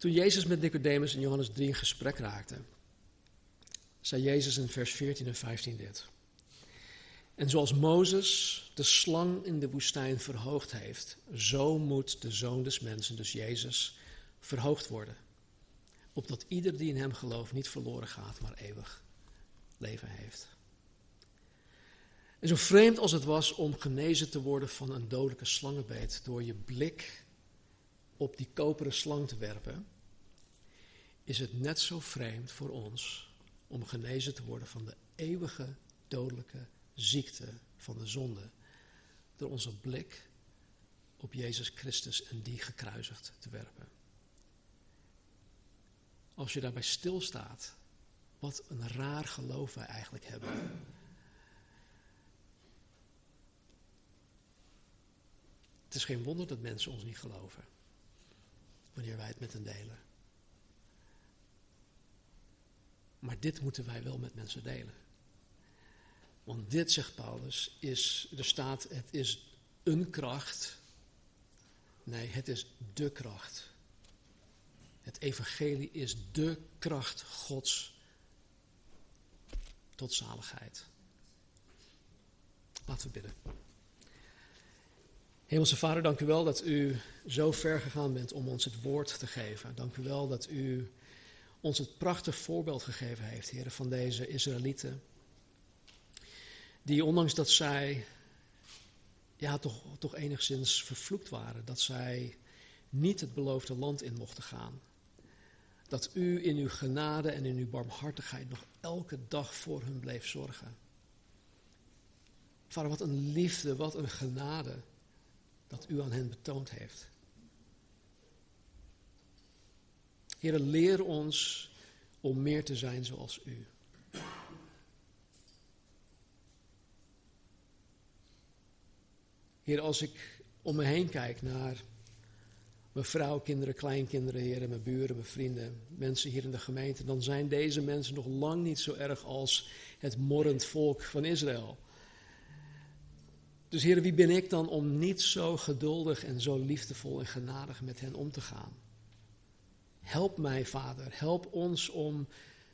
[SPEAKER 1] Toen Jezus met Nicodemus in Johannes 3 in gesprek raakte, zei Jezus in vers 14 en 15 dit. En zoals Mozes de slang in de woestijn verhoogd heeft, zo moet de zoon des mensen, dus Jezus, verhoogd worden. Opdat ieder die in hem gelooft niet verloren gaat, maar eeuwig leven heeft. En zo vreemd als het was om genezen te worden van een dodelijke slangenbeet door je blik op die koperen slang te werpen, is het net zo vreemd voor ons om genezen te worden van de eeuwige dodelijke ziekte van de zonde door onze blik op Jezus Christus en die gekruisigd te werpen. Als je daarbij stilstaat, wat een raar geloof wij eigenlijk hebben. Het is geen wonder dat mensen ons niet geloven wanneer wij het met hen delen. Maar dit moeten wij wel met mensen delen. Want dit, zegt Paulus, is, er staat, het is een kracht. Nee, het is de kracht. Het evangelie is de kracht Gods tot zaligheid. Laten we bidden. Hemelse Vader, dank u wel dat u zo ver gegaan bent om ons het woord te geven. Dank u wel dat u ons het prachtig voorbeeld gegeven heeft, heren, van deze Israëlieten. Die ondanks dat zij ja, toch, toch enigszins vervloekt waren, dat zij niet het beloofde land in mochten gaan. Dat u in uw genade en in uw barmhartigheid nog elke dag voor hun bleef zorgen. Vader, wat een liefde, wat een genade dat u aan hen betoond heeft. Heer, leer ons om meer te zijn zoals u. Heer, als ik om me heen kijk naar mijn vrouw, kinderen, kleinkinderen, heren, mijn buren, mijn vrienden, mensen hier in de gemeente, dan zijn deze mensen nog lang niet zo erg als het morrend volk van Israël. Dus heren, wie ben ik dan om niet zo geduldig en zo liefdevol en genadig met hen om te gaan? Help mij, Vader, help ons om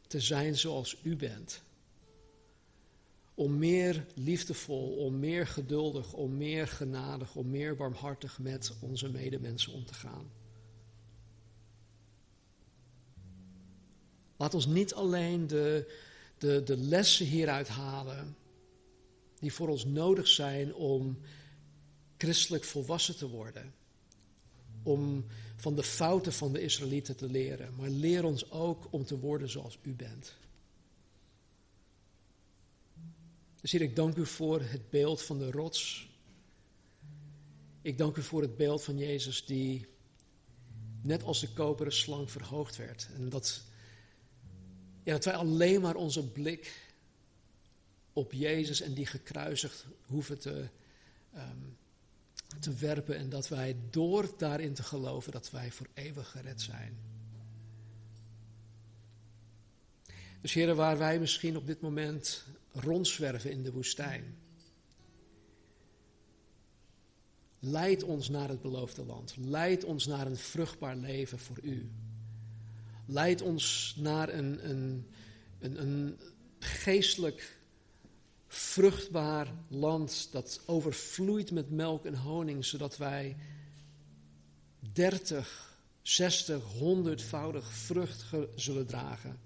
[SPEAKER 1] te zijn zoals u bent. Om meer liefdevol, om meer geduldig, om meer genadig, om meer barmhartig met onze medemensen om te gaan. Laat ons niet alleen de, de, de lessen hieruit halen die voor ons nodig zijn om christelijk volwassen te worden. Om van de fouten van de Israëlieten te leren. Maar leer ons ook om te worden zoals u bent. Dus hier, ik dank u voor het beeld van de rots. Ik dank u voor het beeld van Jezus die net als de koperen slang verhoogd werd. En dat, ja, dat wij alleen maar onze blik op Jezus en die gekruisigd hoeven te, um, te werpen. En dat wij door daarin te geloven dat wij voor eeuwig gered zijn. Dus heren, waar wij misschien op dit moment rondzwerven in de woestijn. Leid ons naar het beloofde land. Leid ons naar een vruchtbaar leven voor u. Leid ons naar een, een, een, een geestelijk vruchtbaar land dat overvloeit met melk en honing, zodat wij 30, 60, 100voudig vrucht zullen dragen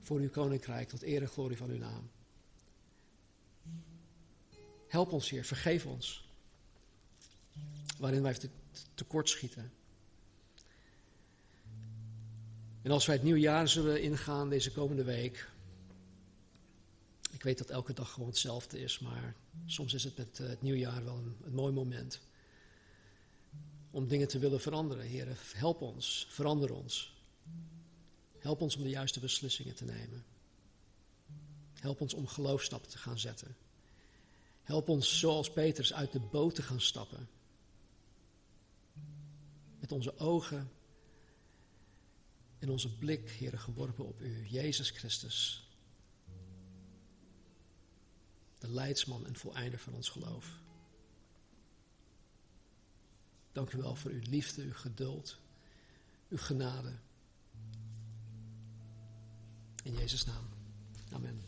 [SPEAKER 1] voor uw koninkrijk, tot eer en glorie van uw naam. Help ons, Heer, vergeef ons, waarin wij te, tekort schieten. En als wij het nieuwe jaar zullen ingaan deze komende week, weet dat elke dag gewoon hetzelfde is, maar soms is het met eh, het nieuwjaar wel een, een mooi moment om dingen te willen veranderen. Heer, help ons, verander ons. Help ons om de juiste beslissingen te nemen. Help ons om geloofstappen te gaan zetten. Help ons zoals Petrus uit de boot te gaan stappen. Met onze ogen en onze blik, Heer, geworpen op U, Jezus Christus. De leidsman en voleinder van ons geloof. Dank u wel voor uw liefde, uw geduld, uw genade. In Jezus' naam. Amen.